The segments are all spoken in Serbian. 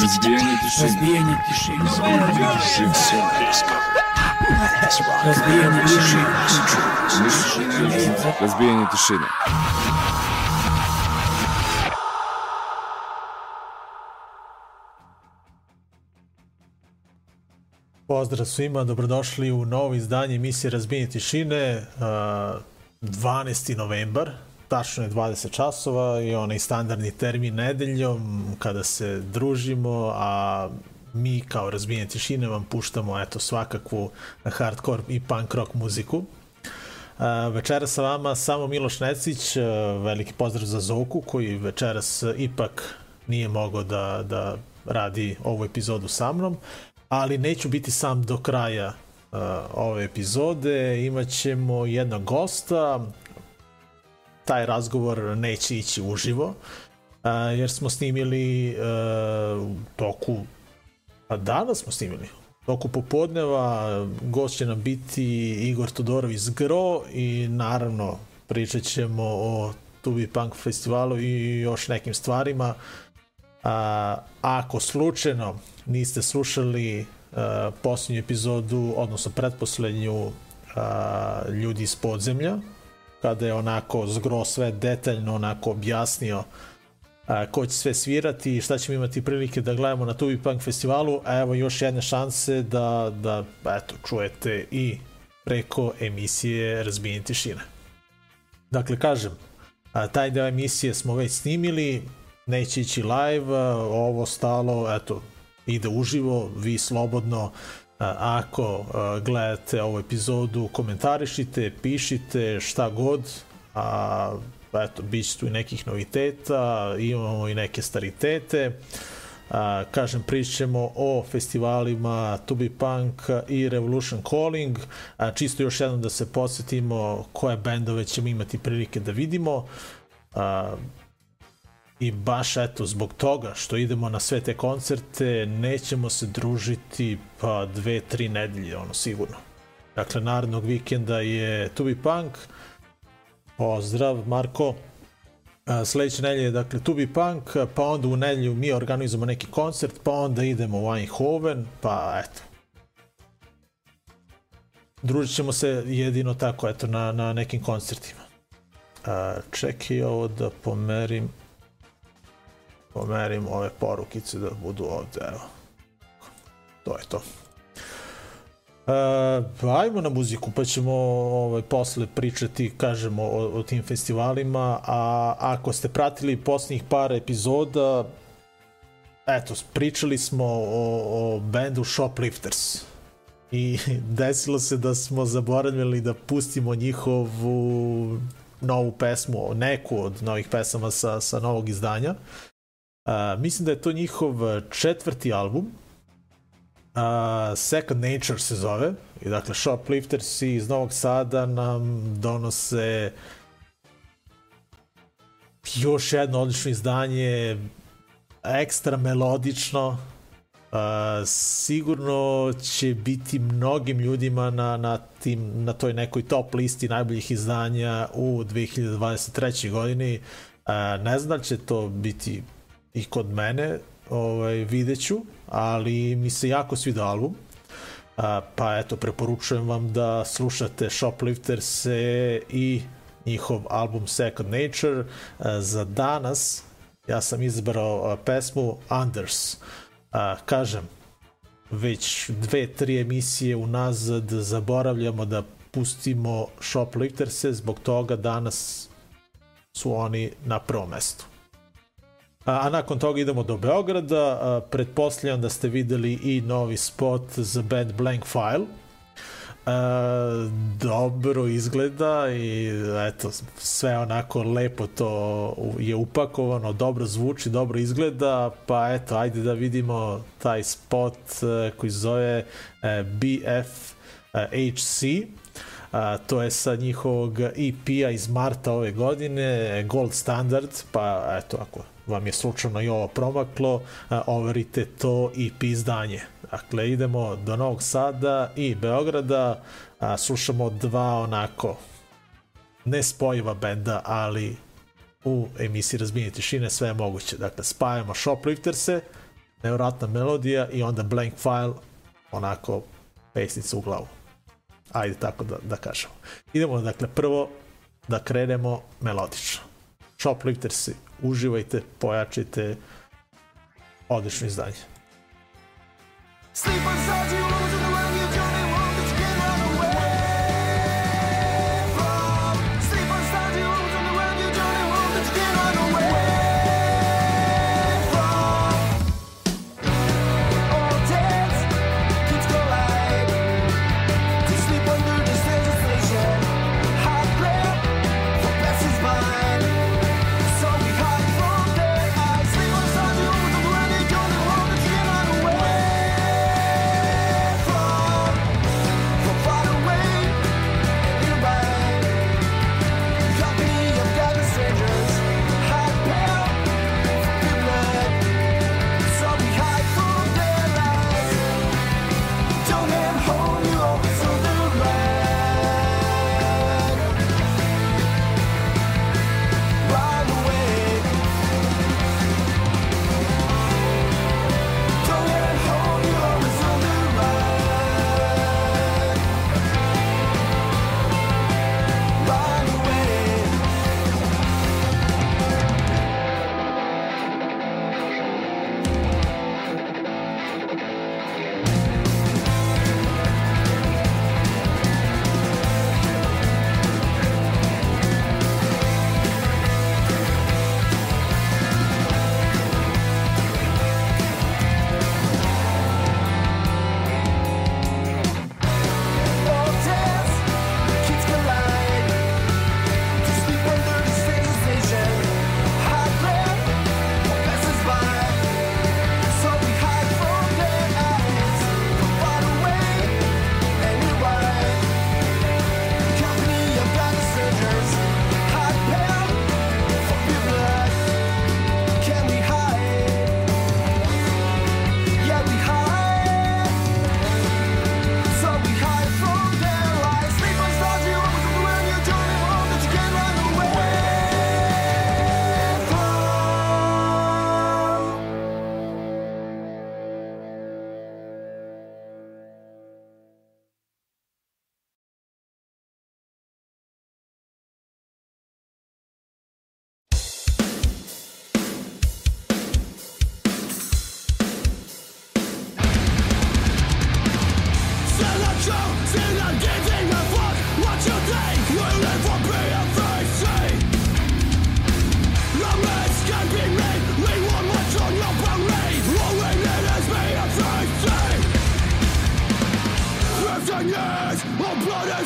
Разбиение тишины. Разбиение тишины. Разбиение тишины. Разбиение тишины. Pozdrav svima, dobrodošli u novo izdanje emisije Razbijenje tišine, uh, 12. novembar, tačno je 20 časova i onaj standardni termin nedeljom kada se družimo, a mi kao Razbijenje tišine vam puštamo eto svakakvu hardcore i punk rock muziku. Uh, večeras sa vama samo Miloš Necić, uh, veliki pozdrav za Zoku koji večeras ipak nije mogao da, da radi ovu epizodu sa mnom ali neću biti sam do kraja uh, ove epizode. Imaćemo jednog gosta. Taj razgovor neće ići uživo, jer smo snimili u toku, a danas smo snimili, toku popodneva. Gost će nam biti Igor Todorov iz GRO i naravno pričat ćemo o Tubi Punk festivalu i još nekim stvarima. Ako slučajno niste slušali posljednju epizodu, odnosno pretposlednju ljudi iz podzemlja, kada je onako zgro sve detaljno onako objasnio uh, ko će sve svirati i šta ćemo imati prilike da gledamo na Tubi Punk festivalu, a evo još jedne šanse da, da eto, čujete i preko emisije Razbijenje tišine. Dakle, kažem, a, taj deo emisije smo već snimili, neće ići live, ovo stalo, eto, ide uživo, vi slobodno ako gledate ovu epizodu komentarišite, pišite šta god, a eto, bit će tu i nekih noviteta, imamo i neke staritete, a, kažem, pričamo o festivalima To Be Punk i Revolution Calling, a, čisto još jednom da se podsjetimo koje bendove ćemo imati prilike da vidimo, a, i baš eto zbog toga što idemo na sve te koncerte nećemo se družiti pa dve, tri nedelje ono sigurno. Dakle narednog vikenda je To Be Punk. Pozdrav Marko. Sledeće nedelje dakle To Be Punk pa onda u nedelju mi organizujemo neki koncert pa onda idemo u Eindhoven pa eto. Družit ćemo se jedino tako eto na, na nekim koncertima. Čekaj ovo da pomerim pomerim ove porukice da budu ovde, evo. To je to. E, ajmo na muziku, pa ćemo ovaj, posle pričati, kažemo, o, o tim festivalima, a ako ste pratili posljednjih par epizoda, eto, pričali smo o, o bendu Shoplifters i desilo se da smo zaboravili da pustimo njihovu novu pesmu, neku od novih pesama sa, sa novog izdanja. Uh, mislim da je to njihov četvrti album. Uh, Second Nature se zove. I dakle, Shoplifters iz Novog Sada nam donose još jedno odlično izdanje, ekstra melodično, uh, sigurno će biti mnogim ljudima na, na, tim, na toj nekoj top listi najboljih izdanja u 2023. godini. Uh, ne znam da će to biti i kod mene, ovaj, vidjet ću, ali mi se jako svida album. A, pa eto, preporučujem vam da slušate Shoplifters i njihov album Second Nature. A, za danas ja sam izbrao pesmu Anders. A, kažem, već dve, tri emisije unazad zaboravljamo da pustimo Shoplifters, zbog toga danas su oni na prvom mestu a nakon toga idemo do Beograda, pretpostavljam da ste videli i novi spot za band Blank File, Uh, dobro izgleda i eto sve onako lepo to je upakovano, dobro zvuči, dobro izgleda, pa eto ajde da vidimo taj spot uh, koji zove uh, BFHC. Uh, to je sa njihovog EP-a iz marta ove godine, Gold Standard, pa eto ako vam je slučajno i ovo promaklo, overite to i pizdanje. Dakle, idemo do Novog Sada i Beograda, a, slušamo dva onako nespojiva benda, ali u emisiji Razbijenje tišine sve je moguće. Dakle, spajamo Shoplifterse nevratna melodija i onda blank file, onako pesnica u glavu. Ajde tako da, da kažemo. Idemo dakle prvo da krenemo melodično. Shopliftersi, uživajte, pojačite, odlično izdanje. Sleep the way you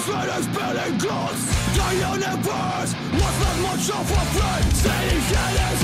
infinite building goals The universe was not much of a friend. Sitting in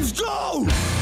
Let's go!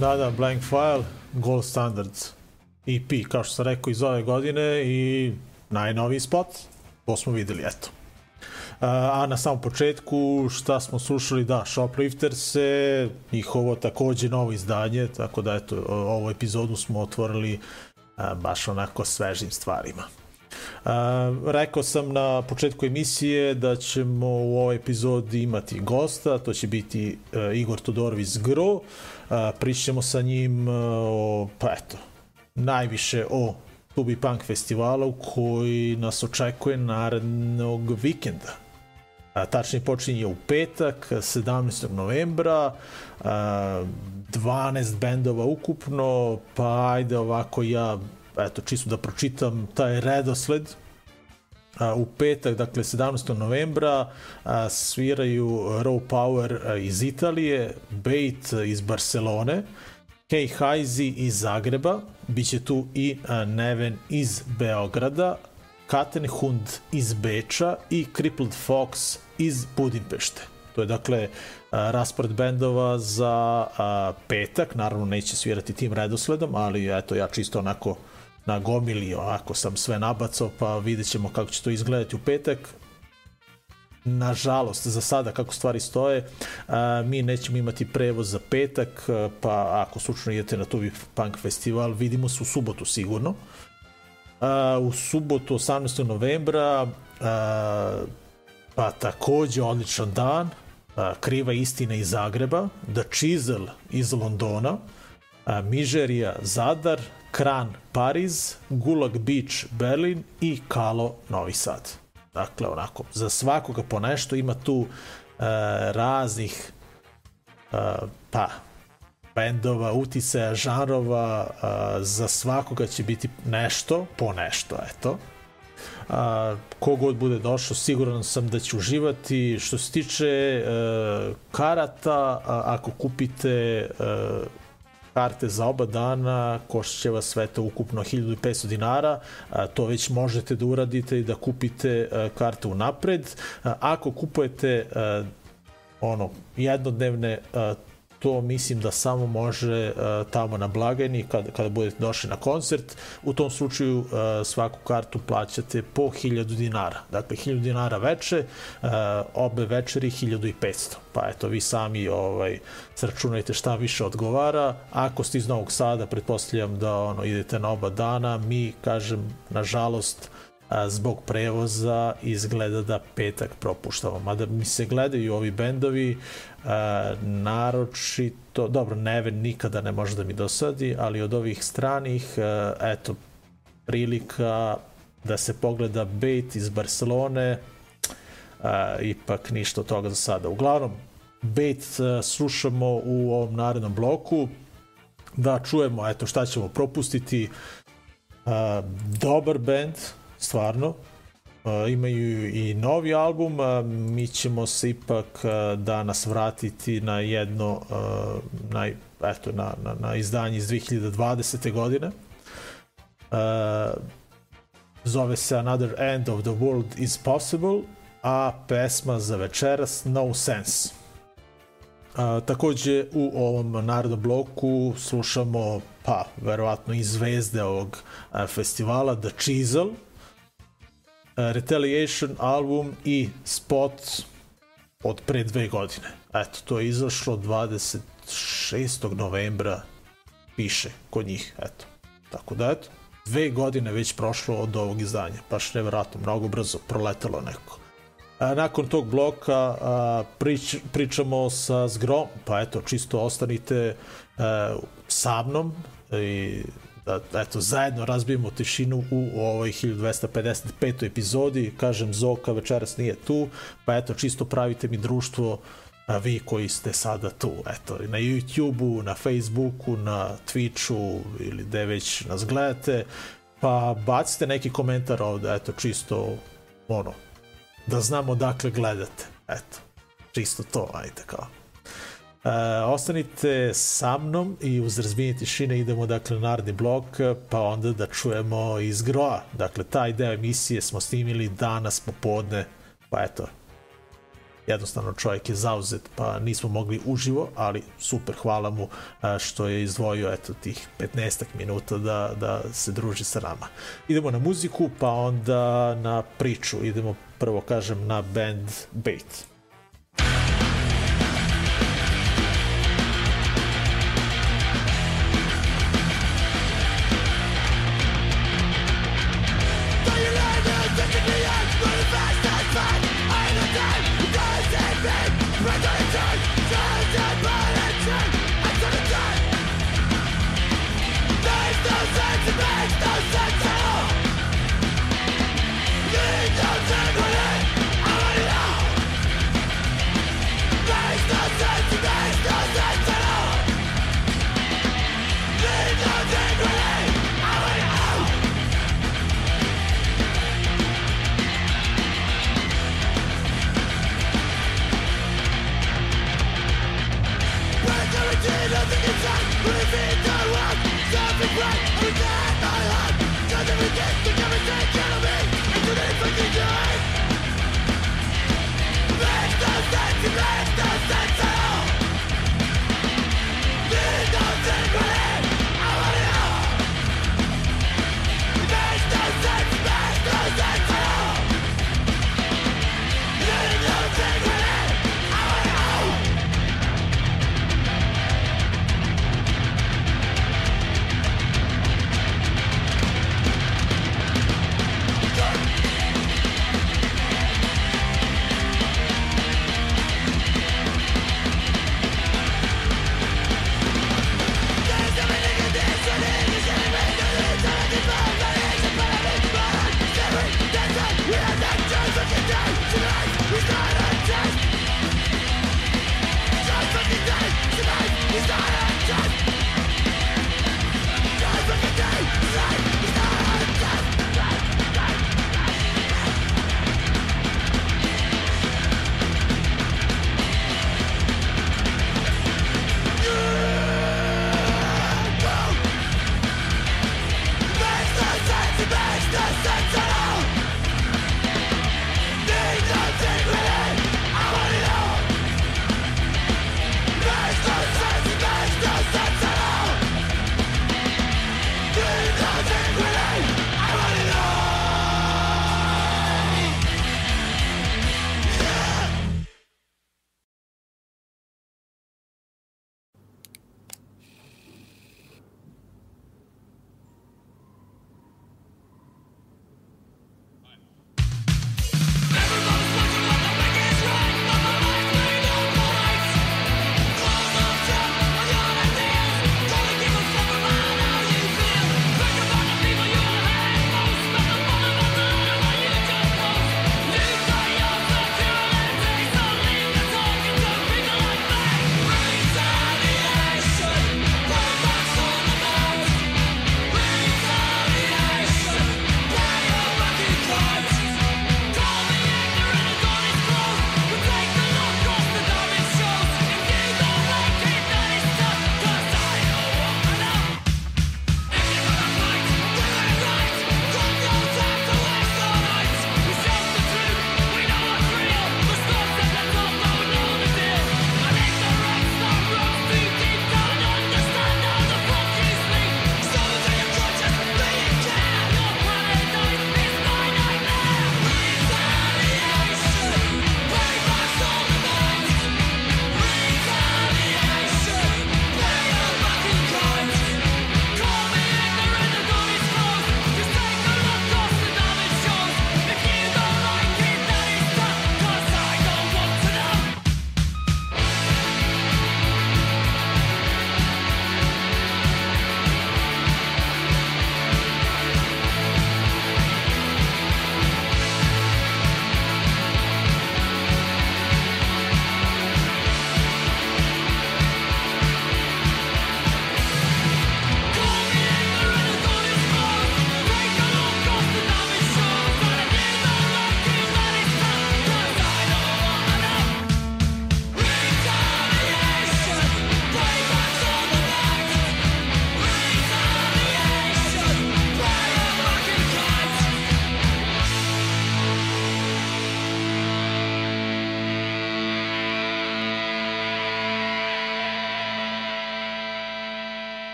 Da, da, Blank File, Gold Standards, EP, kao što sam rekao, iz ove godine i najnoviji spot, to smo videli, eto. A na samom početku šta smo slušali, da, Shoplifters se, njihovo takođe novo izdanje, tako da eto, ovu epizodu smo otvorili baš onako svežim stvarima. Uh, rekao sam na početku emisije da ćemo u ovoj epizodi imati gosta, to će biti uh, Igor Todorović Gro. Uh, pričamo sa njim uh, o, pa eto, najviše o Tubi Punk festivalu koji nas očekuje narednog vikenda. A, tačnije počinje u petak, 17. novembra, a, 12 bendova ukupno, pa ajde ovako ja eto, čisto da pročitam taj redosled, u petak, dakle 17. novembra, sviraju Raw Power iz Italije, Bait iz Barcelone, Kej Hajzi iz Zagreba, biće tu i Neven iz Beograda, Katenhund iz Beča i Crippled Fox iz Budimpešte. To je dakle raspored bendova za petak, naravno neće svirati tim redosledom, ali eto ja čisto onako na gomili, ako sam sve nabacao, pa vidjet ćemo kako će to izgledati u petak. Nažalost, za sada kako stvari stoje, mi nećemo imati prevoz za petak, pa ako slučajno idete na Tubi Punk Festival, vidimo se u subotu sigurno. U subotu 18. novembra pa takođe odličan dan, Kriva istina iz Zagreba, The Chisel iz Londona, Mižerija Zadar, Kran Pariz, Gulag Beach Berlin i Kalo Novi Sad. Dakle, onako, za svakoga po nešto ima tu e, raznih e, pa bendova, uticaja, žanrova, a, za svakoga će biti nešto, po nešto, eto. A, kogod bude došao, siguran sam da će uživati. Što se tiče e, karata, a, ako kupite e, karte za oba dana, košće vas sve to ukupno 1500 dinara, to već možete da uradite i da kupite karte unapred. Ako kupujete ono jednodnevne to mislim da samo može uh, tamo na blagajni kada, kada budete došli na koncert. U tom slučaju uh, svaku kartu plaćate po 1000 dinara. Dakle, 1000 dinara veče, uh, obe večeri 1500. Pa eto, vi sami ovaj, sračunajte šta više odgovara. Ako ste iz Novog Sada, pretpostavljam da ono, idete na oba dana, mi, kažem, nažalost, a, zbog prevoza izgleda da petak propuštamo. Mada mi se gledaju ovi bendovi, a, naročito, dobro, Neven nikada ne može da mi dosadi, ali od ovih stranih, a, eto, prilika da se pogleda Bait iz Barcelone, a, ipak ništa od toga za sada. Uglavnom, Bait slušamo u ovom narednom bloku, da čujemo eto šta ćemo propustiti. A, dobar band, stvarno. Uh, imaju i novi album, uh, mi ćemo se ipak uh, danas vratiti na jedno, na, eto, na, na, na izdanje iz 2020. godine. Zove se Another End of the World is Possible, a pesma za večeras No Sense. Takođe u ovom narodnom bloku slušamo pa verovatno i zvezde ovog festivala The Chisel, Retaliation album i spot od pre dve godine. Eto, to je izašlo 26. novembra piše kod njih, eto. Tako da, eto, dve godine već prošlo od ovog izdanja. Baš nevjerojatno, mnogo brzo proletelo neko. A, nakon tog bloka a, prič, pričamo sa Zgrom, pa eto, čisto ostanite a, sa mnom i da eto, zajedno razbijemo tišinu u ovoj 1255. epizodi. Kažem, Zoka večeras nije tu, pa eto, čisto pravite mi društvo a vi koji ste sada tu, eto, na YouTube-u, na Facebooku, na Twitchu ili gde već nas gledate, pa bacite neki komentar ovde, eto, čisto, ono, da znamo dakle gledate, eto, čisto to, ajde kao. Uh, ostanite sa mnom i uz razbijenje tišine idemo dakle na naredni blok pa onda da čujemo iz Groa. Dakle, taj deo emisije smo snimili danas popodne, pa eto, jednostavno čovjek je zauzet pa nismo mogli uživo, ali super, hvala mu što je izdvojio eto tih 15 minuta da, da se druži sa nama. Idemo na muziku, pa onda na priču. Idemo prvo kažem na band Bait.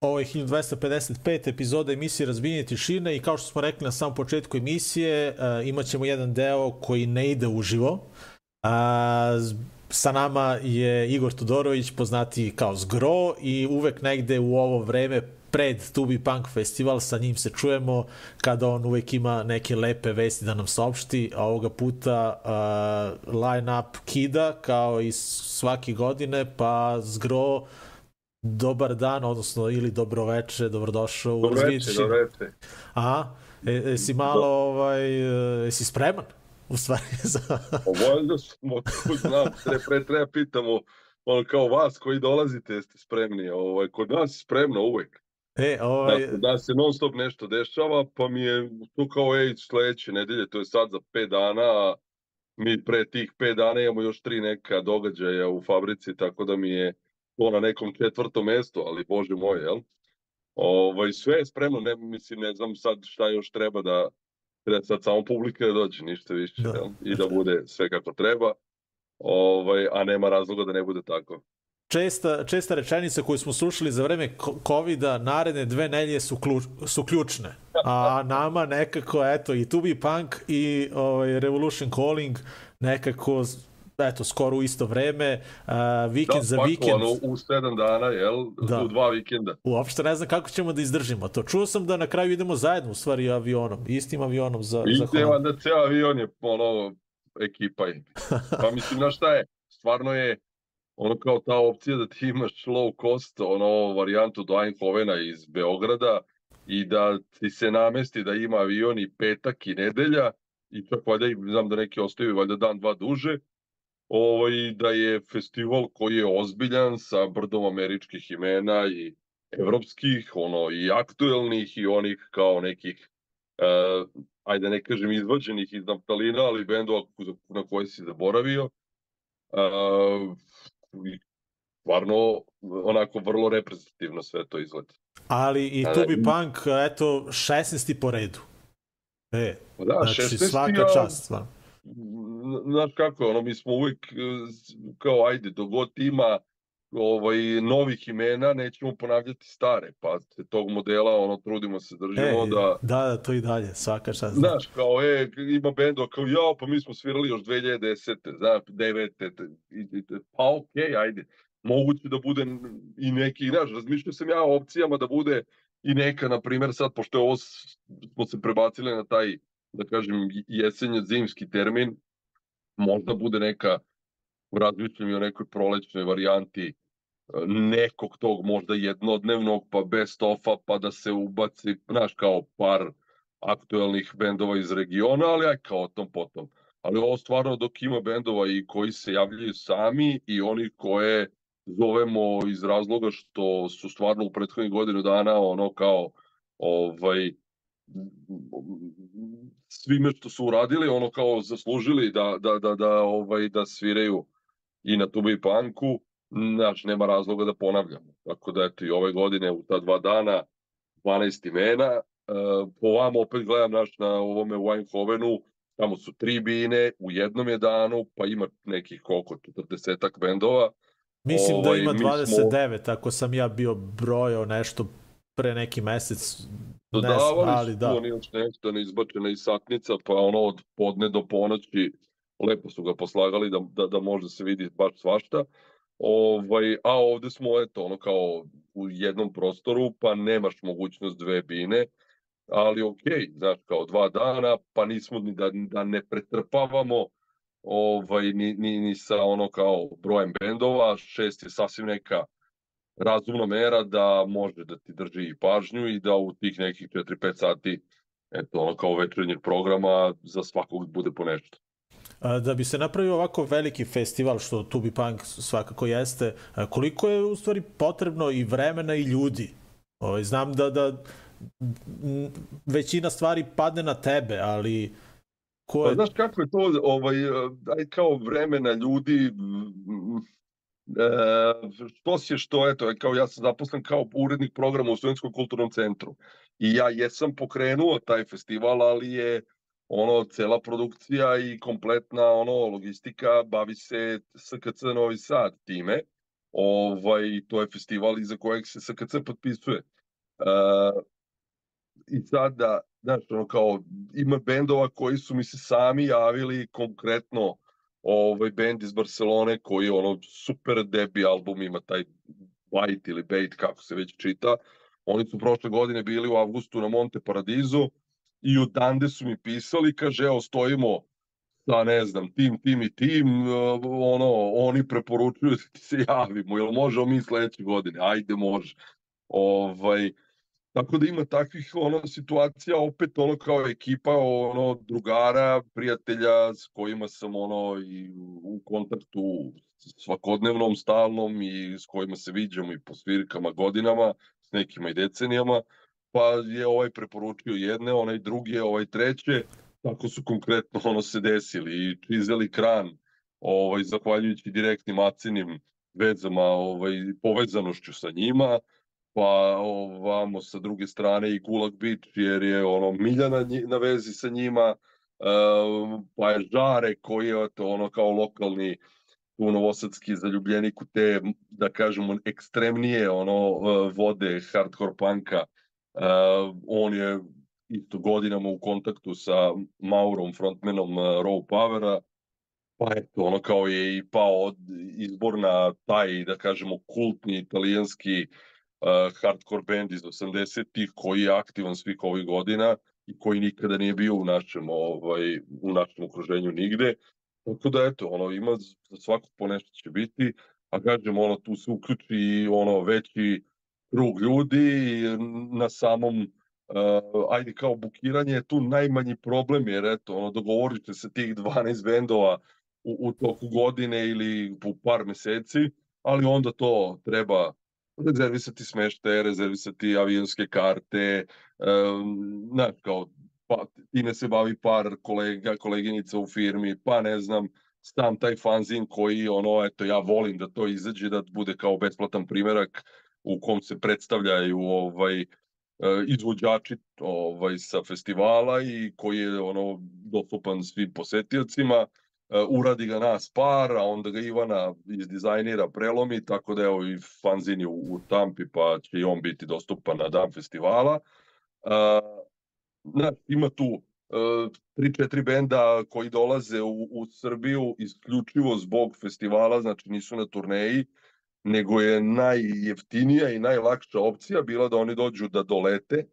Ovo je 1255 epizoda emisije Razbijenje tišine i kao što smo rekli na samom početku emisije, uh, imat ćemo jedan deo koji ne ide uživo. Uh, sa nama je Igor Todorović, poznati kao Zgro i uvek negde u ovo vreme pred Tubi Punk festival, sa njim se čujemo kada on uvek ima neke lepe vesti da nam saopšti, a ovoga puta uh, line-up kida kao i svake godine, pa Zgro dobar dan, odnosno ili dobro veče, dobrodošao u Dobro veče, dobro veče. Aha, e, jesi malo, ovaj, e, jesi spreman? U stvari, za... Voljno smo, tu znam, tre, pre treba pitamo, ono kao vas koji dolazite, jeste spremni, ovaj, kod nas je spremno uvek. E, ovaj... Da, da se non stop nešto dešava, pa mi je tu kao, ej, sledeće nedelje, to je sad za 5 dana, mi pre tih 5 dana imamo još tri neka događaja u fabrici, tako da mi je to na nekom četvrtom mestu, ali bože moj, jel? Ovaj, sve je spremno, ne, mislim, ne znam sad šta još treba da, treba sad samo publika da dođe, ništa više, da. jel? I da bude sve kako treba, ovaj, a nema razloga da ne bude tako česta, česta rečenica koju smo slušali za vreme COVID-a, naredne dve nelje su, ključ, su ključne. A nama nekako, eto, i Tubi Punk i ovaj, Revolution Calling nekako eto, skoro u isto vreme, uh, vikend da, za vikend. Da, u sedam dana, jel? Da. U dva vikenda. Uopšte ne znam kako ćemo da izdržimo to. Čuo sam da na kraju idemo zajedno, u stvari, avionom. Istim avionom za, I za Holand. da ceo avion je, ono, ekipa je. Pa mislim, na šta je? Stvarno je, ono kao ta opcija da ti imaš low cost, ono varijantu do Eindhovena iz Beograda i da ti se namesti da ima avion i petak i nedelja i čak valjda i znam da neki ostaju valjda dan, dva duže, ovaj, da je festival koji je ozbiljan sa brdom američkih imena i evropskih, ono, i aktuelnih i onih kao nekih, uh, ajde ne kažem izvađenih iz naftalina, ali bendova na koje si zaboravio. Uh, stvarno onako vrlo reprezentativno sve to izgleda. Ali i tu bi Punk, eto, 16. po redu. E, pa da, znači 16. svaka čast, stvarno. Znaš kako, ono, mi smo uvijek kao, ajde, dogod ima ovaj, novih imena, nećemo ponavljati stare, pa se tog modela ono, trudimo se držimo e, da... Da, da, to i dalje, svaka čast. Znaš, kao, e, ima bendo kao, ja, pa mi smo svirali još 2010. Znaš, 9. Pa okej, okay, ajde. Moguće da bude i neki, znaš, razmišljao sam ja o opcijama da bude i neka, na primjer, sad, pošto je ovo, smo se prebacili na taj, da kažem, jesenje-zimski termin, možda bude neka razmišljam i o nekoj prolećnoj varijanti e, nekog tog možda jednodnevnog pa best ofa pa da se ubaci, znaš, kao par aktuelnih bendova iz regiona, ali aj kao o tom potom. Ali ovo stvarno dok ima bendova i koji se javljaju sami i oni koje zovemo iz razloga što su stvarno u prethodnih godinu dana ono kao ovaj svime što su uradili ono kao zaslužili da da da da ovaj da sviraju i na tubi panku, znači nema razloga da ponavljamo. Tako da eto i ove godine u ta dva dana 12 imena, e, po vam opet gledam naš na ovome u Eindhovenu, tamo su tri bine u jednom je danu, pa ima nekih koliko, 40 bendova. Mislim da ovaj, da ima 29, smo... ako sam ja bio brojao nešto pre neki mesec. Dodavali ne, ali da. oni nešto neizbačena iz satnica, pa ono od podne do ponoći lepo su ga poslagali da, da, da može se vidi baš svašta. Ovaj, a ovde smo, eto, ono kao u jednom prostoru, pa nemaš mogućnost dve bine, ali okej, okay, znaš, kao dva dana, pa nismo ni da, da ne pretrpavamo ovaj, ni, ni, ni sa ono kao brojem bendova, šest je sasvim neka razumna mera da može da ti drži i pažnju i da u tih nekih 4-5 sati eto, ono kao večernjeg programa za svakog bude po nešto da bi se napravio ovako veliki festival, što Tubi Punk svakako jeste, koliko je u stvari potrebno i vremena i ljudi? Ovaj, znam da, da većina stvari padne na tebe, ali ko je... Pa, znaš kako je to, ovaj, aj kao vremena ljudi, e, što si je što, eto, kao ja sam zaposlen kao urednik programa u Studentskom kulturnom centru i ja jesam pokrenuo taj festival, ali je ono cela produkcija i kompletna ono logistika bavi se SKC Novi Sad time. ovaj, to je festival iza kojeg se SKC potpisuje. Uh, I sada, znaš, ono kao, ima bendova koji su mi se sami javili konkretno, ovaj bend iz Barcelone koji je ono super debi album, ima taj White ili Bait, kako se već čita. Oni su prošle godine bili u avgustu na Monte Paradizu i odande su mi pisali, kaže, evo, stojimo sa, ne znam, tim, tim i tim, ono, oni preporučuju da ti se javimo, jel možemo mi sledeće godine? Ajde, može. Ovaj, Tako da ima takvih ono situacija opet ono kao ekipa ono drugara, prijatelja s kojima sam ono i u kontaktu svakodnevnom, stalnom i s kojima se viđamo i po svirkama godinama, s nekima i decenijama, pa je ovaj preporučio jedne, onaj drugi, ovaj treće, tako su konkretno ono se desili i čizeli kran, ovaj, zahvaljujući direktnim acinim vezama, ovaj, povezanošću sa njima, pa ovamo sa druge strane i Gulag Beach jer je ono Miljana na vezi sa njima, uh, pa je Žare koji je to ono kao lokalni tu novosadski zaljubljenik u te, da kažemo, ekstremnije ono uh, vode hardcore punka. Uh, on je isto godinama u kontaktu sa Maurom, frontmanom uh, Raw Powera, pa eto, ono kao je i pao izbor na taj, da kažemo, kultni italijanski uh, uh, hardcore band iz 80-ih koji je aktivan svih ovih godina i koji nikada nije bio u našem, ovaj, u našem okruženju nigde. Tako da, eto, ono, ima za svakog po nešto će biti, a kažem, ono, tu se uključi ono, veći krug ljudi na samom uh, ajde kao bukiranje je tu najmanji problem jer eto ono dogovorite se tih 12 bendova u, u toku godine ili u par meseci ali onda to treba rezervisati smeštaje, rezervisati avionske karte, um, znaš, kao, pa, time se bavi par kolega, koleginica u firmi, pa ne znam, sam taj fanzin koji, ono, eto, ja volim da to izađe, da bude kao besplatan primerak u kom se predstavljaju ovaj, e, izvođači ovaj, sa festivala i koji je ono dostupan svim posetiocima uradi ga nas par, a onda ga Ivana izdizajnira, prelomi, tako da evo i fanzini u, u Tampi, pa će i on biti dostupan na dan festivala. Uh, znaš, ima tu uh, tri, četiri benda koji dolaze u, u Srbiju isključivo zbog festivala, znači nisu na turneji, nego je najjeftinija i najlakša opcija bila da oni dođu da dolete,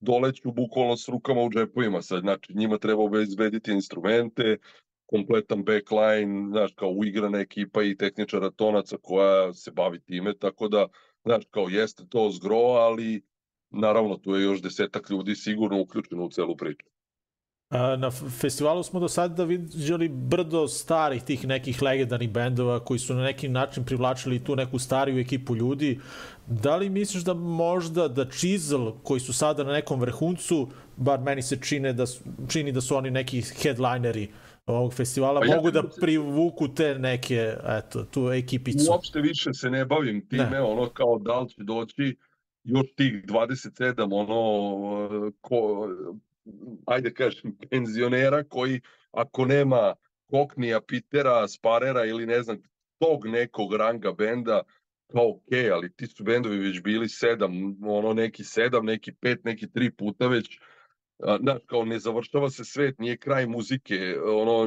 doleću bukvalno s rukama u džepovima, sad, znači njima treba obezbediti instrumente, kompletan backline, znaš, kao uigrana ekipa i tehničara tonaca koja se bavi time, tako da, znaš, kao jeste to zgro, ali naravno tu je još desetak ljudi sigurno uključeno u celu priču. Na festivalu smo do sada viđali brdo starih tih nekih legendarnih bendova koji su na neki način privlačili tu neku stariju ekipu ljudi. Da li misliš da možda da Chisel koji su sada na nekom vrhuncu, bar meni se čine da, čini da su oni neki headlineri uh, ovog festivala pa mogu ja, da privuku te neke, eto, tu ekipicu. Uopšte više se ne bavim time, ne. ono kao da li će doći još tih 27, ono, ko, ajde kažem, penzionera koji ako nema Koknija, Pitera, Sparera ili ne znam, tog nekog ranga benda, kao ok, ali ti su bendovi već bili sedam, ono neki sedam, neki pet, neki tri puta već, znaš, kao ne završava se svet, nije kraj muzike, ono,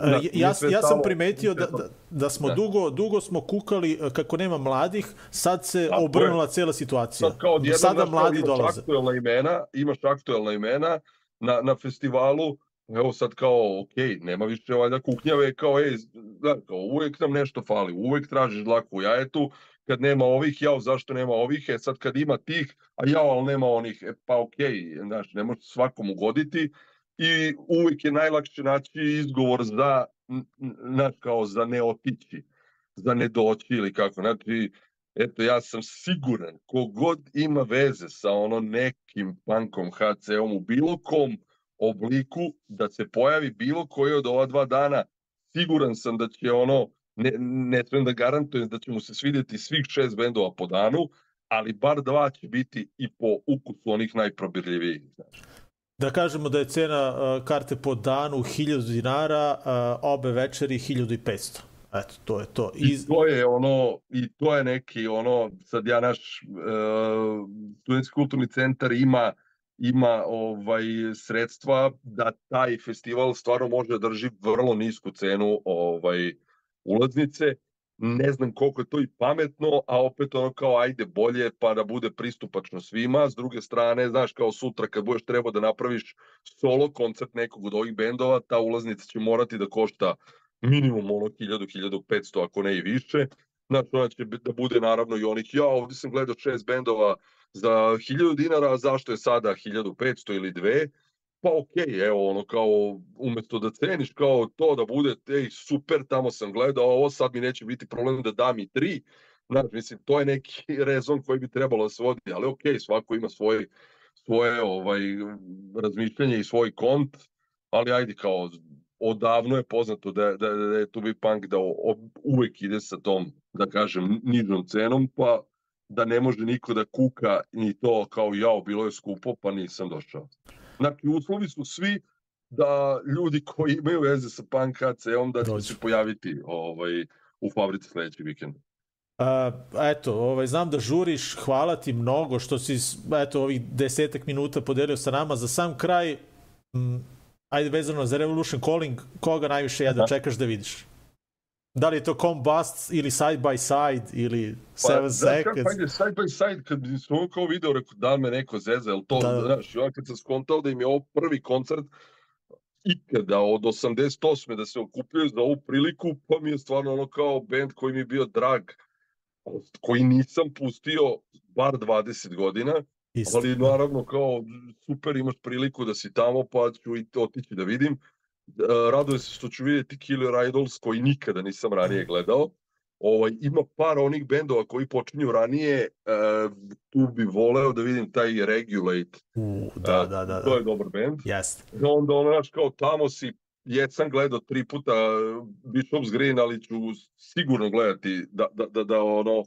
Da, ja, ja sam primetio da, da, da smo da. dugo, dugo smo kukali e, kako nema mladih, sad se Tako obrnula je. cela situacija. Sad kao Sada mladi imaš dolaze. Aktuelna imena, imaš aktuelna imena na, na festivalu, evo sad kao, ok, nema više valjda kuknjave, kao, ej, da, kao, uvek nam nešto fali, uvek tražiš dlaku u jajetu, kad nema ovih, jao, zašto nema ovih, e sad kad ima tih, a jao, ali nema onih, e pa okay, znaš, ne može svakom ugoditi. I uvijek je najlakše naći izgovor za, znaš, kao za ne otići, za ne doći ili kako, znači, eto, ja sam siguran, kogod ima veze sa ono nekim punkom HC-om bilo kom obliku, da se pojavi bilo koji od ova dva dana, siguran sam da će ono ne, ne trebam da garantujem da ćemo se svidjeti svih šest bendova po danu, ali bar dva će biti i po ukusu onih najprobirljivijih. Znači. Da kažemo da je cena uh, karte po danu 1000 dinara, uh, obe večeri 1500. Eto, to je to. I to je ono, i to je neki ono, sad ja naš uh, studentski kulturni centar ima ima ovaj sredstva da taj festival stvarno može da drži vrlo nisku cenu ovaj ulaznice. Ne znam koliko je to i pametno, a opet ono kao ajde bolje pa da bude pristupačno svima. S druge strane, znaš kao sutra kad budeš trebao da napraviš solo koncert nekog od ovih bendova, ta ulaznica će morati da košta minimum ono 1000-1500 ako ne i više. Znači ona će da bude naravno i onih, ja ovdje sam gledao šest bendova za 1000 dinara, a zašto je sada 1500 ili dve? Pa okej, okay, evo ono kao umesto da ceniš kao to da bude, ej super, tamo sam gledao, ovo sad mi neće biti problem da dam i tri, Znači, mislim, to je neki rezon koji bi trebalo da se vodi, ali okej, okay, svako ima svoj, svoje ovaj, razmišljanje i svoj kont, ali ajde kao odavno je poznato da, da, da je Tubi Punk da uvek ide sa tom, da kažem, nižom cenom, pa da ne može niko da kuka ni to kao jao, bilo je skupo, pa nisam došao. Znači, uslovi su svi da ljudi koji imaju veze sa punk HC-om da će se pojaviti ovaj, u fabrici sledeći vikend. Uh, eto, ovaj, znam da žuriš, hvala ti mnogo što si eto, ovih desetak minuta podelio sa nama. Za sam kraj, m, ajde vezano za Revolution Calling, koga najviše jedva čekaš da vidiš? Da li je to Combust ili Side by Side ili Seven pa, Seconds? Pa, ajde, Side by Side, kad sam kao video, rekao da me neko zeza, jel to, da. znaš, ja kad sam skontao da im je ovo prvi koncert ikada od 88. da se okupljaju za ovu priliku, pa mi je stvarno ono kao band koji mi je bio drag, koji nisam pustio bar 20 godina, Isto. ali naravno kao super imaš priliku da si tamo pa ću i otići da vidim. E, radujem se što ću vidjeti Killer Idols koji nikada nisam ranije gledao. Ovaj, ima par onih bendova koji počinju ranije, uh, tu bi voleo da vidim taj Regulate. Uh, da, uh, da, da, da. To je dobar bend. Jeste. Onda ono, znaš, kao tamo si, jesam gledao tri puta Bishop's Green, ali ću sigurno gledati da, da, da, da ono,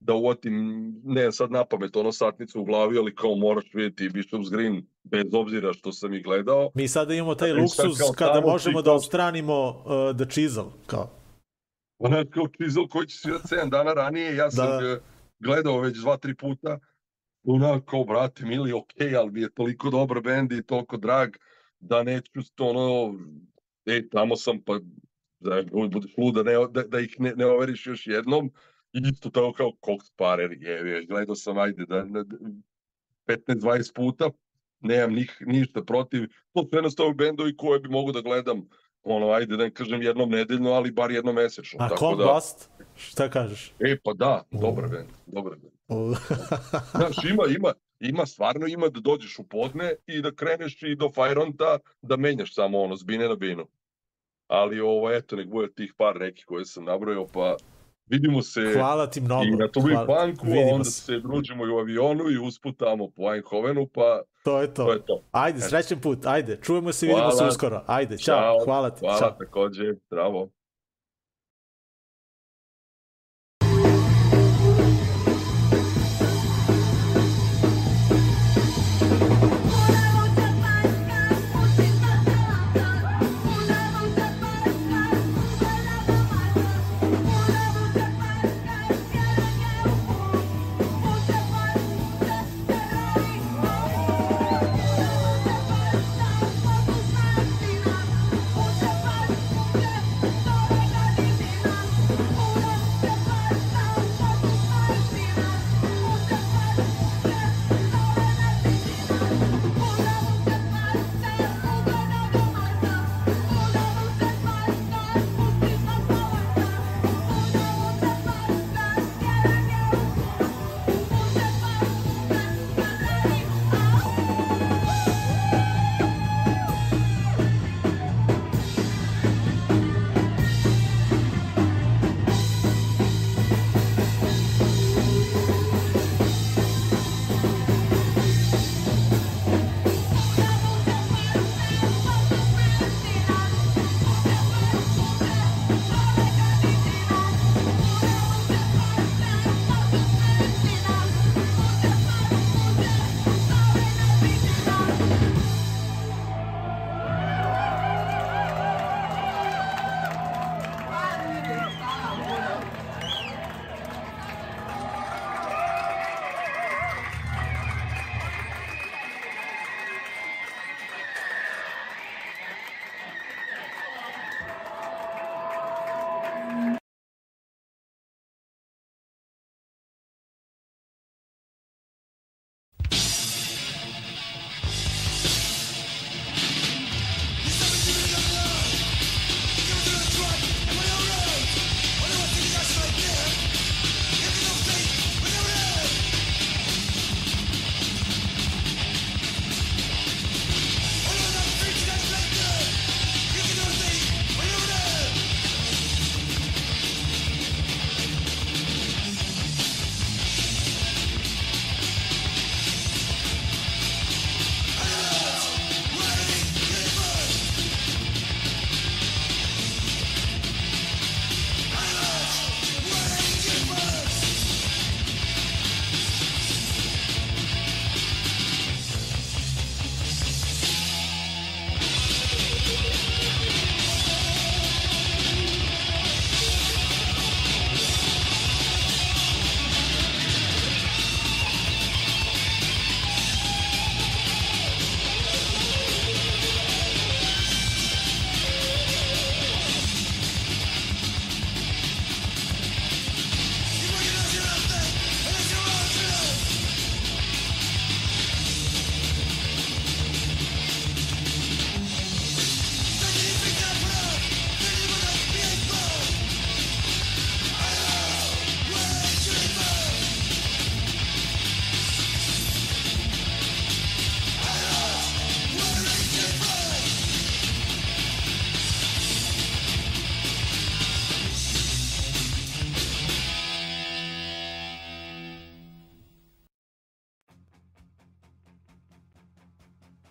da uvatim, ne sad na pamet, ono satnicu u glavi, ali kao moraš vidjeti Bishop's Green, bez obzira što sam ih gledao. Mi sada imamo taj luksus kada možemo da ostranimo uh, The Chisel, kao. Ona kao Chisel koji će svirati 7 dana ranije, ja sam da. gledao već dva, tri puta, ona kao, brate, mili, ok, ali mi je toliko dobar bend i toliko drag, da neću to ono, e, tamo sam, pa da budeš luda, ne, da, da ih ne, ne overiš još jednom, isto tako kao Cox Parer je, gledao sam, ajde, da, da 15-20 puta, nemam nih, ništa protiv, to su jednostavno bendovi koje bi mogu da gledam, ono, ajde da ne kažem jednom nedeljno, ali bar jednom mesečno. A tako da... Bust? Šta kažeš? E, pa da, dobar bend, dobar bend. Znaš, ima, ima, ima, stvarno ima da dođeš u podne i da kreneš i do Fajronta da menjaš samo ono, s bine na binu. Ali ovo, eto, nek bude tih par neki koje sam nabrojao, pa Vidimo se Hvala ti mnogo. i na Tubi Panku, a onda se. se družimo i u avionu i usputamo po Eindhovenu, pa to je to. to, je to. Ajde, srećen put, ajde, čujemo se i vidimo se uskoro. Ajde, čao, čao hvala ti. Hvala čao. takođe, zdravo.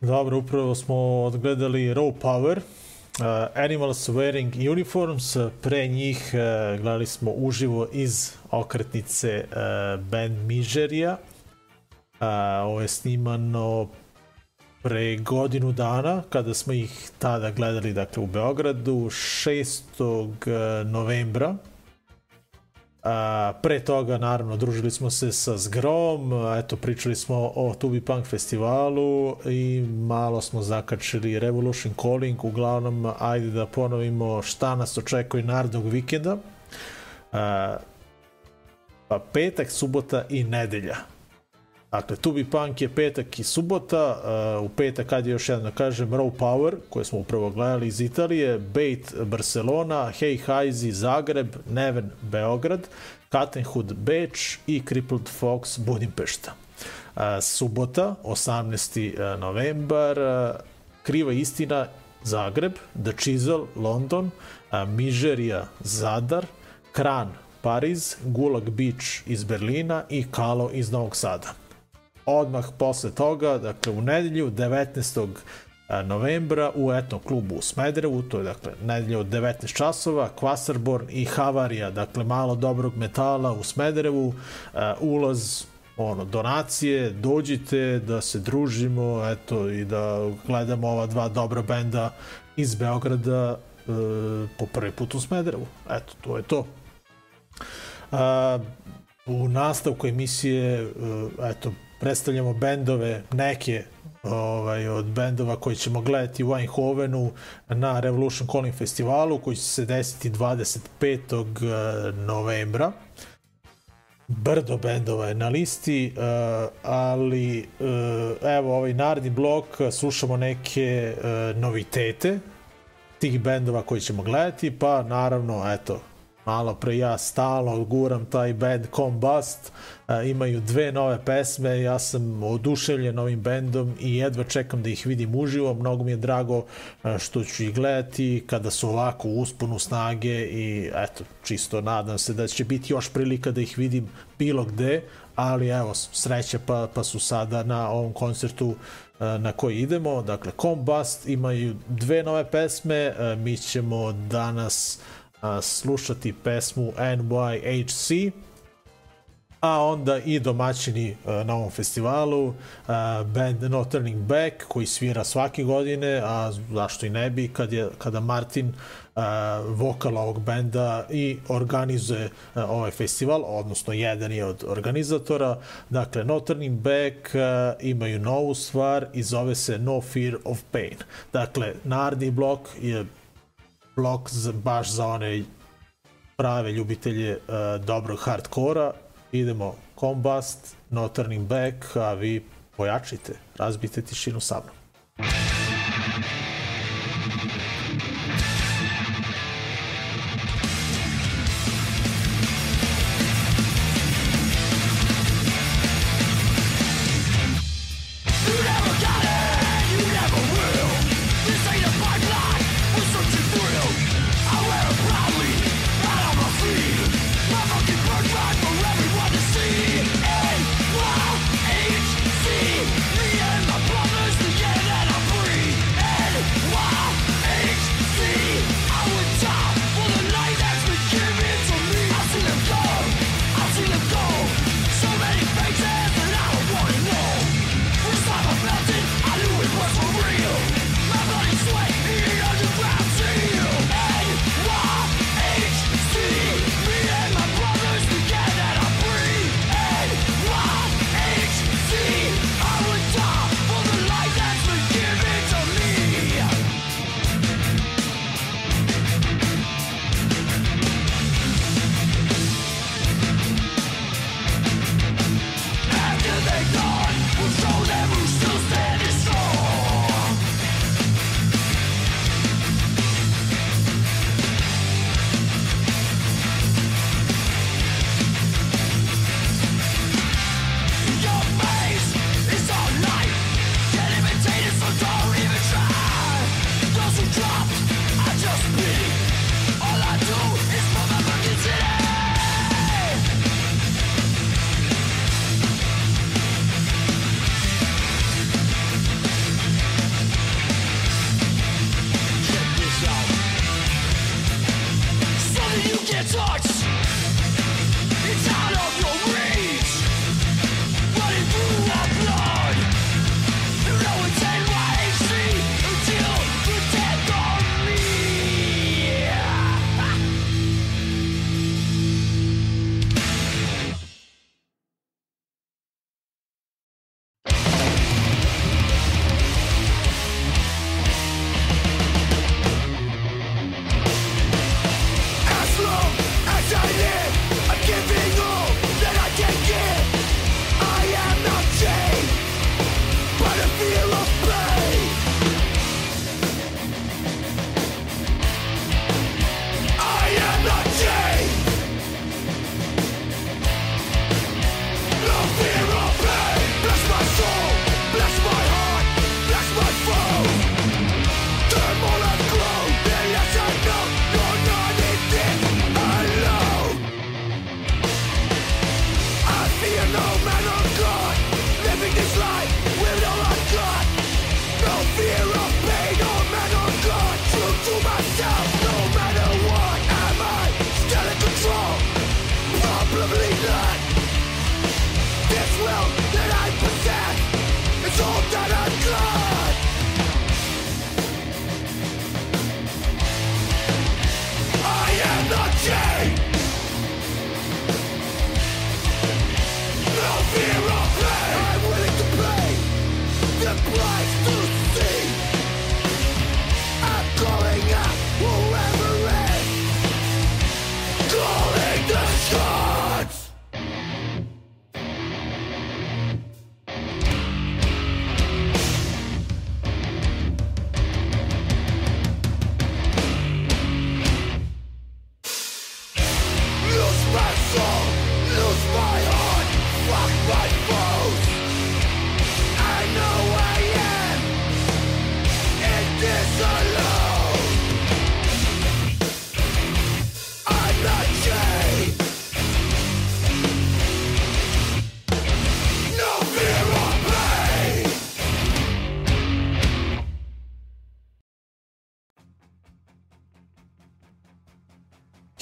Dobro, upravo smo odgledali Raw Power, uh, Animals Wearing Uniforms, pre njih uh, gledali smo uživo iz okretnice uh, band Mižerija. Uh, ovo je snimano pre godinu dana, kada smo ih tada gledali dakle, u Beogradu, 6. novembra. A, pre toga, naravno, družili smo se sa Zgrom, eto, pričali smo o Tubi Punk festivalu i malo smo zakačili Revolution Calling, uglavnom, ajde da ponovimo šta nas očekuje narednog vikenda. A, pa petak, subota i nedelja. Dakle, Tubi Punk je petak i subota, uh, u petak, kad je još jedno da kažem, Raw Power, koje smo upravo gledali iz Italije, Bait Barcelona, Hey Heizi Zagreb, Neven Beograd, Kattenhud Beč i Crippled Fox Budimpešta. Uh, subota, 18. Uh, novembar, uh, Kriva istina Zagreb, The Chisel London, Mižerija Zadar, Kran Pariz, Gulag Beach iz Berlina i Kalo iz Novog Sada odmah posle toga, dakle u nedelju 19 novembra u etnom klubu u Smederevu, to je dakle nedelja od 19 časova, Kvasarborn i Havarija, dakle malo dobrog metala u Smederevu, ulaz ono, donacije, dođite da se družimo, eto, i da gledamo ova dva dobra benda iz Beograda e, po prvi put u Smederevu. Eto, to je to. A, u nastavku emisije, e, eto, predstavljamo bendove, neke ovaj, od bendova koji ćemo gledati u Eindhovenu na Revolution Calling festivalu koji će se desiti 25. novembra. Brdo bendova je na listi, uh, ali uh, evo ovaj naredni blok slušamo neke novitete tih bendova koji ćemo gledati, pa naravno, eto, malo pre ja stalno guram taj band Combust, e, imaju dve nove pesme, ja sam oduševljen ovim bendom i jedva čekam da ih vidim uživo, mnogo mi je drago e, što ću ih gledati kada su ovako u usponu snage i eto, čisto nadam se da će biti još prilika da ih vidim bilo gde, ali evo, sreća pa, pa su sada na ovom koncertu e, na koji idemo, dakle Combust imaju dve nove pesme, mi ćemo danas uh, slušati pesmu NYHC, a onda i domaćini na ovom festivalu, band No Turning Back, koji svira svake godine, a zašto i ne bi, kad je, kada Martin a, vokal ovog benda i organizuje ovaj festival, odnosno jedan je od organizatora. Dakle, No Turning Back imaju novu stvar i zove se No Fear of Pain. Dakle, naredni blok je blok za, baš za one prave ljubitelje uh, dobrog hardkora. Idemo Combust, No Turning Back, a vi pojačite, razbite tišinu sa mnom.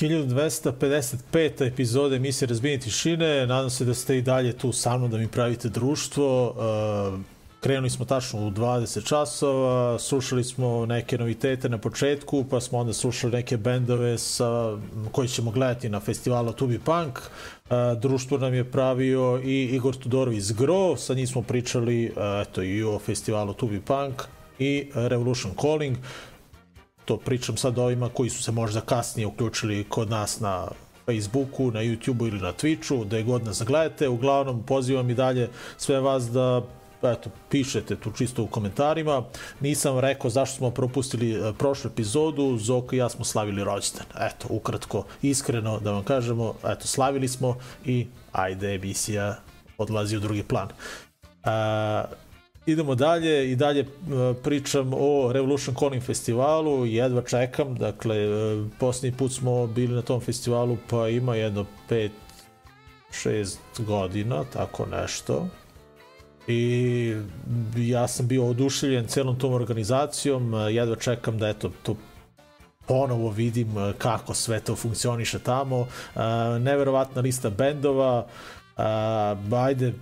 1255. epizode emisije Razbijenje tišine. Nadam se da ste i dalje tu sa mnom da mi pravite društvo. Uh, krenuli smo tačno u 20 časova, slušali smo neke novitete na početku, pa smo onda slušali neke bendove sa, koji ćemo gledati na festivalu Tubi Punk. Uh, društvo nam je pravio i Igor Tudorović iz Gro, sa njim smo pričali uh, eto, i o festivalu Tubi Punk i Revolution Calling to pričam sad ovima koji su se možda kasnije uključili kod nas na Facebooku, na YouTubeu ili na Twitchu, da je god nas gledate. Uglavnom, pozivam i dalje sve vas da eto, pišete tu čisto u komentarima. Nisam rekao zašto smo propustili e, prošlu epizodu, Zoko i ja smo slavili rođendan. Eto, ukratko, iskreno da vam kažemo, eto, slavili smo i ajde, emisija odlazi u drugi plan. Uh, idemo dalje i dalje e, pričam o Revolution Calling festivalu, jedva čekam, dakle, e, posljednji put smo bili na tom festivalu, pa ima jedno 5 6 godina, tako nešto. I ja sam bio oduševljen celom tom organizacijom, e, jedva čekam da eto to ponovo vidim kako sve to funkcioniše tamo. Neverovatna lista bendova, ajde,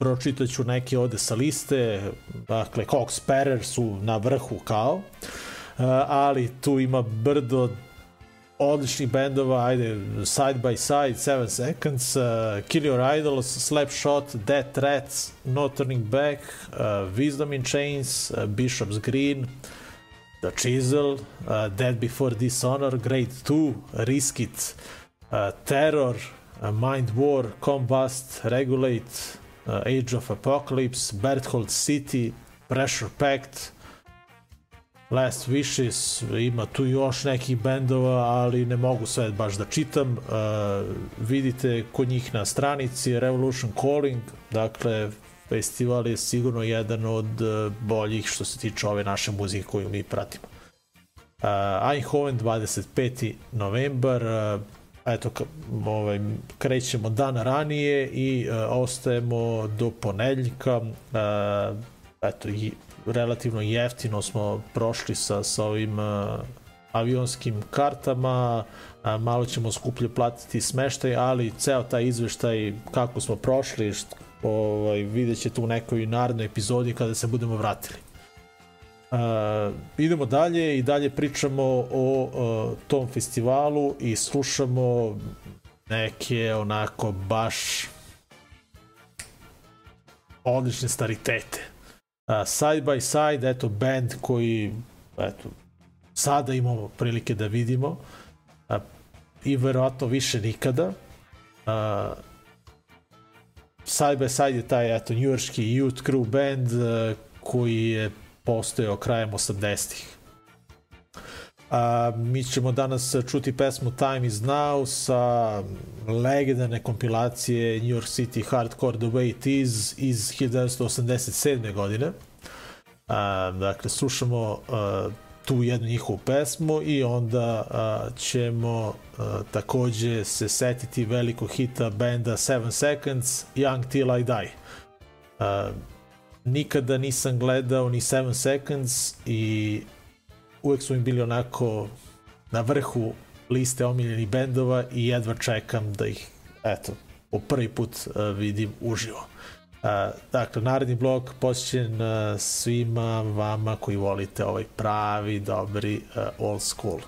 pročitaću neke ovde sa liste, dakle Cox Sparrer su na vrhu kao, uh, ali tu ima brdo odličnih bendova, ajde, Side by Side, 7 Seconds, uh, Kill Your Idols, Slapshot, Death Threats, No Turning Back, uh, Wisdom in Chains, uh, Bishop's Green, The Chisel, uh, Dead Before Dishonor, Grade 2, Risk It, uh, Terror, uh, Mind War, Combust, Regulate, Age of Apocalypse, Berthold City, Pressure Pact, Last Wishes, ima tu još nekih bendova, ali ne mogu sve baš da čitam. Uh, vidite kod njih na stranici Revolution Calling, dakle festival je sigurno jedan od uh, boljih što se tiče ove naše muzike koju mi pratimo. Uh, Eindhoven 25. novembar, uh, eto, ovaj, krećemo dan ranije i uh, ostajemo do ponedeljka. Uh, eto, i relativno jeftino smo prošli sa, sa ovim uh, avionskim kartama, a, malo ćemo skuplje platiti smeštaj, ali ceo taj izveštaj kako smo prošli, št, ovaj, vidjet ćete u nekoj narodnoj epizodi kada se budemo vratili. Uh, idemo dalje i dalje pričamo o uh, tom festivalu i slušamo neke onako baš odlične staritete. Uh, side by side, eto, band koji eto, sada imamo prilike da vidimo uh, i verovatno više nikada. Uh, side by side je taj eto, njujorski youth crew band uh, koji je postojao krajem 80-ih. A, mi ćemo danas čuti pesmu Time is Now sa legendarne kompilacije New York City Hardcore The Way It Is iz 1987. godine. A, dakle, slušamo a, tu jednu njihovu pesmu i onda a, ćemo a, takođe se setiti velikog hita benda 7 Seconds Young Till I Die. A, nikada nisam gledao ni 7 Seconds i uvek su mi bili onako na vrhu liste omiljenih bendova i jedva čekam da ih, eto, po prvi put uh, vidim uživo. Uh, dakle, naredni blog posjećen uh, svima vama koji volite ovaj pravi, dobri uh, old school.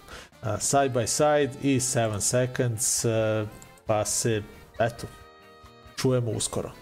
Uh, side by side i 7 seconds, uh, pa se, eto, čujemo uskoro.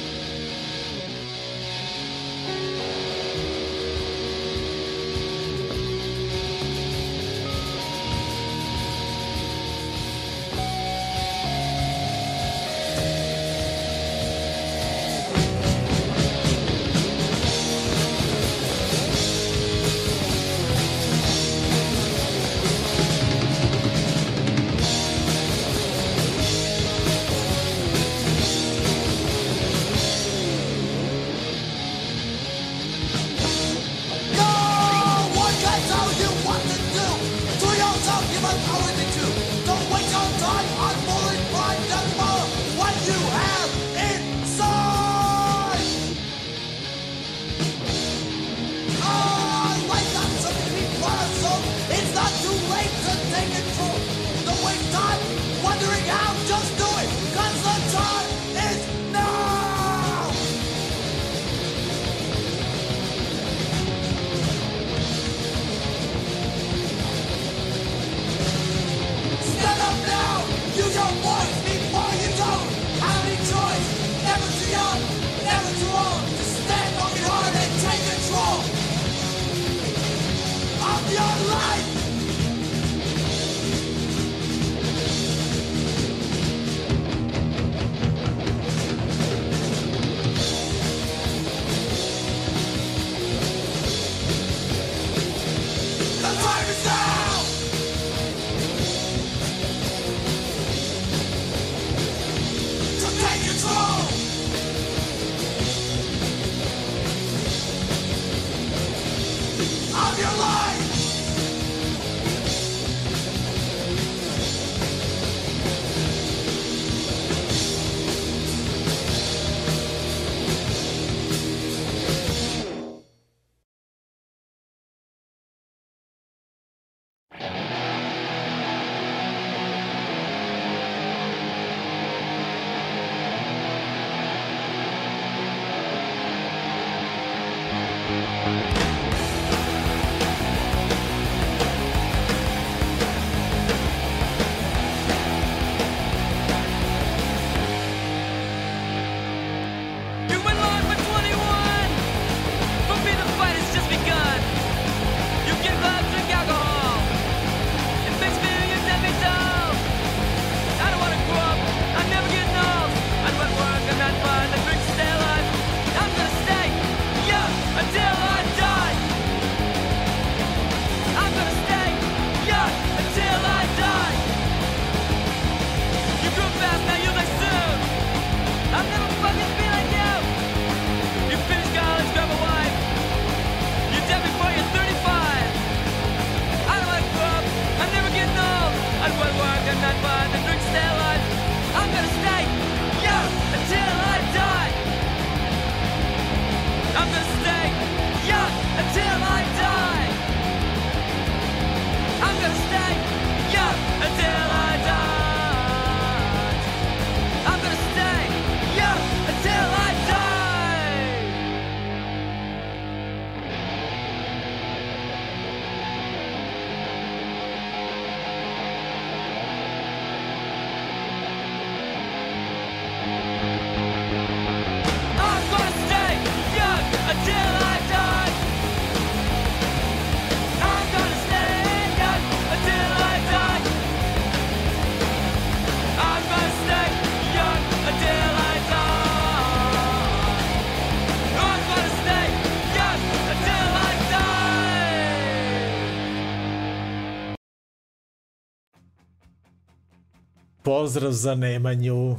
pozdrav za Nemanju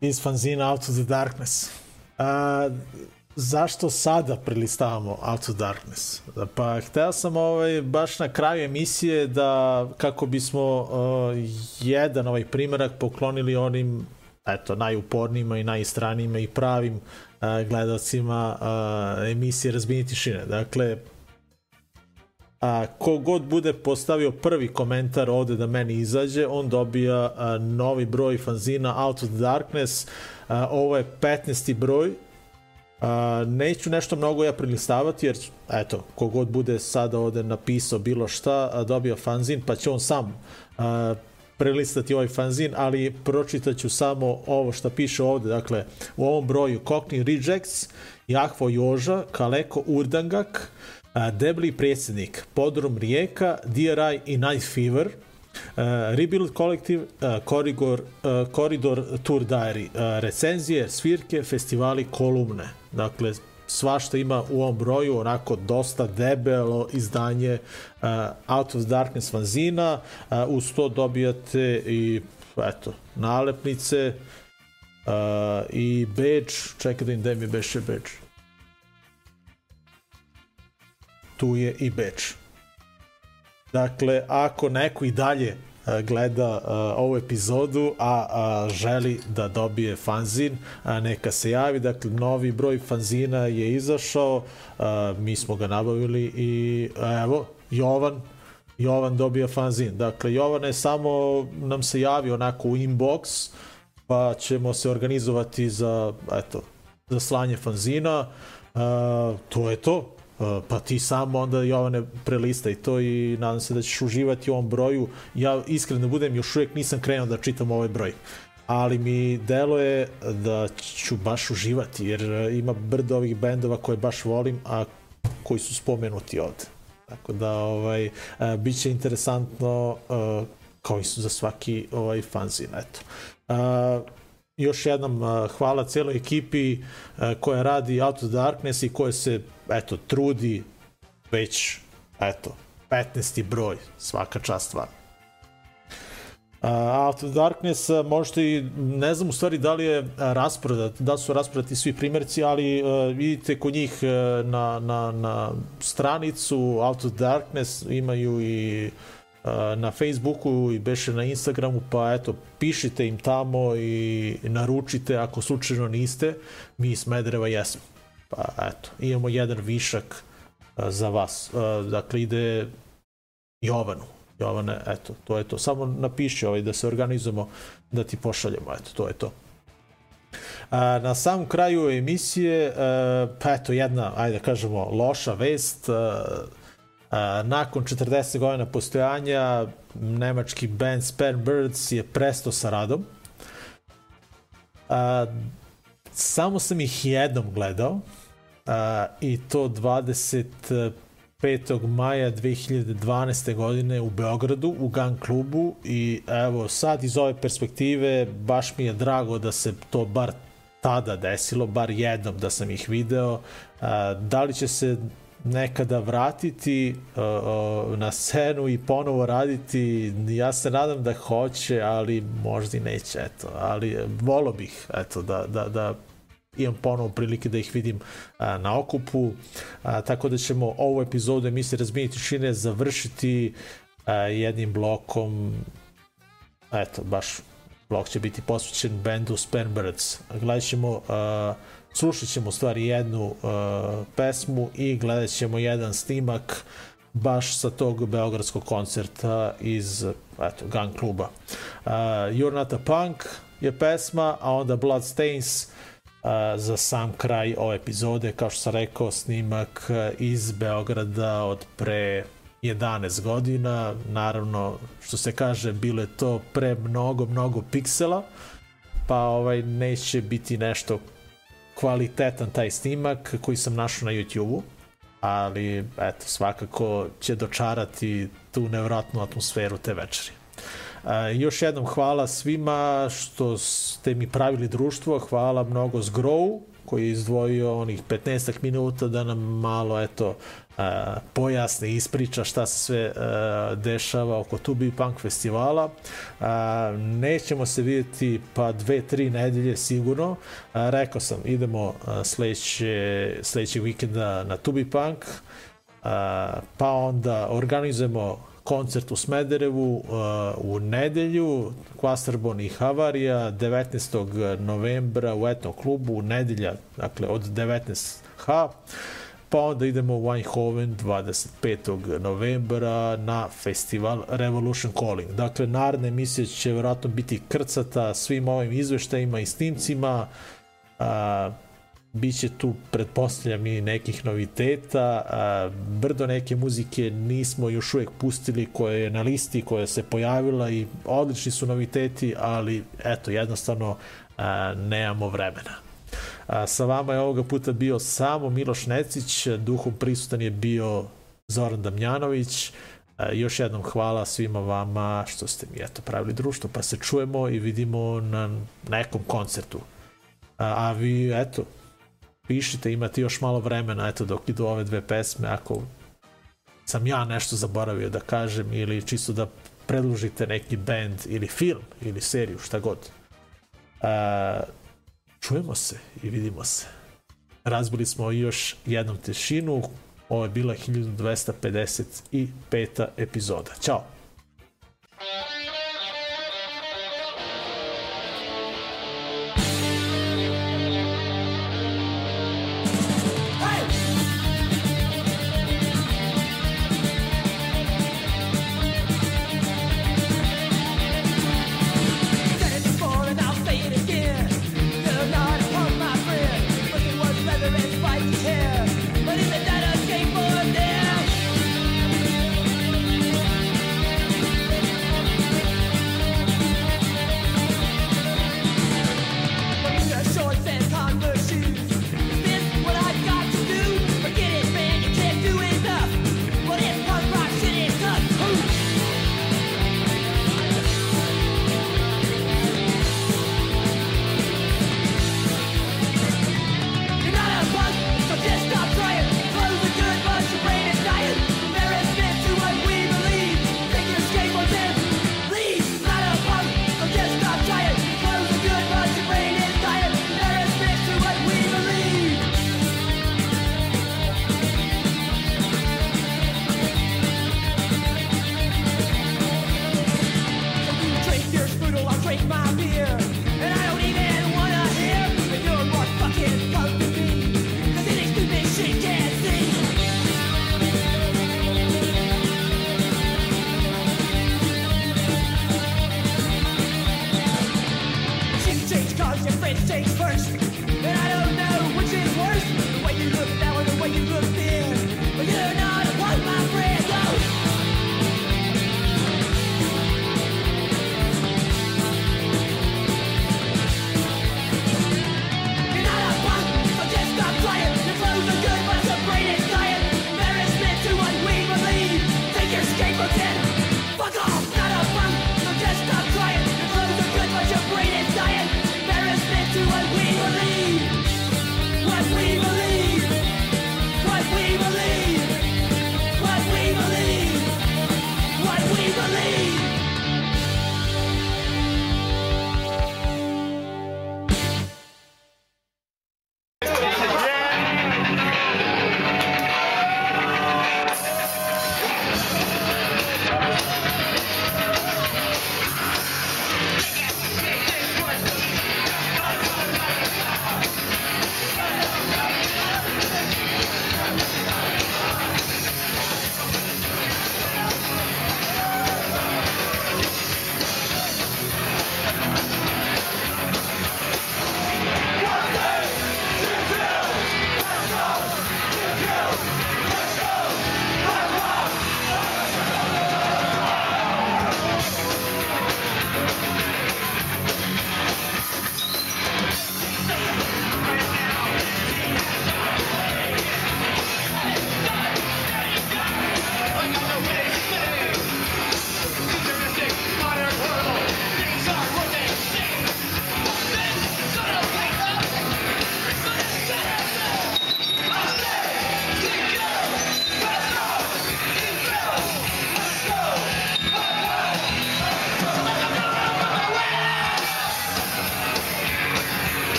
iz fanzina Out of the Darkness. A, zašto sada prilistavamo Out of Darkness? Pa hteo sam ovaj, baš na kraju emisije da kako bismo uh, jedan ovaj primerak poklonili onim eto, najupornijima i najistranijima i pravim uh, gledalcima uh, emisije Razbini tišine. Dakle, a, kogod bude postavio prvi komentar ovde da meni izađe, on dobija a, novi broj fanzina Out of the Darkness. A, ovo je 15. broj. A, neću nešto mnogo ja prilistavati, jer eto, kogod bude sada ovde napisao bilo šta, a, dobio fanzin, pa će on sam a, prelistati ovaj fanzin, ali pročitaću samo ovo što piše ovde, dakle, u ovom broju Cockney Rejects, Jahvo Joža, Kaleko Urdangak, Debli predsjednik, Podrum Rijeka, DRI i Night Fever, Rebuild Collective, Corridor, uh, Corridor Tour Diary, recenzije, svirke, festivali, kolumne. Dakle, svašta ima u ovom broju, onako dosta debelo izdanje Out of Darkness fanzina, uz to dobijate i eto, nalepnice uh, i badge, čekaj da im da mi beše badge. Tu je i Beč. Dakle, ako neko i dalje e, gleda uh, ovu epizodu, a, a želi da dobije fanzin, a, neka se javi. Dakle, novi broj fanzina je izašao, a, mi smo ga nabavili i evo, Jovan, Jovan dobija fanzin. Dakle, Jovan je samo nam se javio onako u inbox, pa ćemo se organizovati za, eto, za slanje fanzina. A, to je to pa ti sam onda Jovane prelistaj to i nadam se da ćeš uživati u ovom broju. Ja iskreno budem, još uvijek nisam krenuo da čitam ovaj broj ali mi deluje da ću baš uživati jer ima brdo ovih bendova koje baš volim a koji su spomenuti ovde tako da ovaj bit će interesantno kao i su za svaki ovaj fanzin eto još jednom hvala celoj ekipi koja radi Out of Darkness i koja se eto trudi već eto 15. broj svaka čast van. Uh, Out of Darkness možete i, ne znam u stvari da li je rasprodat, da su rasprodati svi primjerci, ali uh, vidite kod njih uh, na, na, na stranicu Out of Darkness imaju i uh, na Facebooku i beše na Instagramu, pa eto, pišite im tamo i naručite ako slučajno niste, mi iz Medreva jesmo. Pa eto, imamo jedan višak za vas. Dakle, ide Jovanu. Jovane, eto, to je to. Samo napiši ovaj da se organizujemo, da ti pošaljemo, eto, to je to. A, na samom kraju emisije, a, pa eto, jedna, ajde da kažemo, loša vest, a, nakon 40 godina postojanja, nemački band Spare Birds je presto sa radom. A, samo sam ih jednom gledao a, i to 25. maja 2012. godine u Beogradu u Gun klubu i evo sad iz ove perspektive baš mi je drago da se to bar tada desilo, bar jednom da sam ih video. Da li će se nekada vratiti uh, uh, na scenu i ponovo raditi, ja se nadam da hoće, ali možda i neće, eto, ali volo bih, eto, da, da, da imam ponovo prilike da ih vidim a, na okupu, a, tako da ćemo ovu epizodu emisije Razbini tišine završiti a, jednim blokom eto, baš blok će biti posvećen bendu Spanbirds. Gledat ćemo a, slušat ćemo stvari jednu uh, pesmu i gledat ćemo jedan snimak baš sa tog beogradskog koncerta iz eto, Gun kluba. Uh, You're Not a Punk je pesma, a onda Bloodstains uh, za sam kraj ove epizode, kao što sam rekao, snimak iz Beograda od pre 11 godina, naravno, što se kaže, bilo je to pre mnogo, mnogo piksela, pa ovaj neće biti nešto kvalitetan taj snimak koji sam našao na YouTube-u, ali eto, svakako će dočarati tu nevratnu atmosferu te večeri. E, još jednom hvala svima što ste mi pravili društvo, hvala mnogo Zgrow koji je izdvojio onih 15 minuta da nam malo eto pojasni ispriča šta se sve dešava oko Tubi Punk festivala. Nećemo se vidjeti pa dve, tri nedelje sigurno. Rekao sam, idemo sledeće, sledećeg vikenda na Tubi Punk, pa onda organizujemo koncert u Smederevu uh, u nedelju, Kvastarbon i Havarija, 19. novembra u etnom klubu, nedelja, dakle od 19h, pa onda idemo u Weinhoven 25. novembra na festival Revolution Calling. Dakle, naredna emisija će vjerojatno biti krcata svim ovim izveštajima i snimcima, uh, Biće tu, pretpostavljam, i nekih noviteta. A, brdo neke muzike nismo još uvek pustili koje je na listi, koja se pojavila i odlični su noviteti, ali eto, jednostavno a, nemamo vremena. A, sa vama je ovoga puta bio samo Miloš Necić, duhom prisutan je bio Zoran Damjanović. A, još jednom hvala svima vama što ste mi eto pravili društvo, pa se čujemo i vidimo na nekom koncertu. A, a vi, eto, pišite, imate još malo vremena, eto, dok idu ove dve pesme, ako sam ja nešto zaboravio da kažem ili čisto da predložite neki band ili film ili seriju, šta god. A, Čujemo se i vidimo se. Razbili smo još jednom tešinu. Ovo je bila 1255. epizoda. Ćao!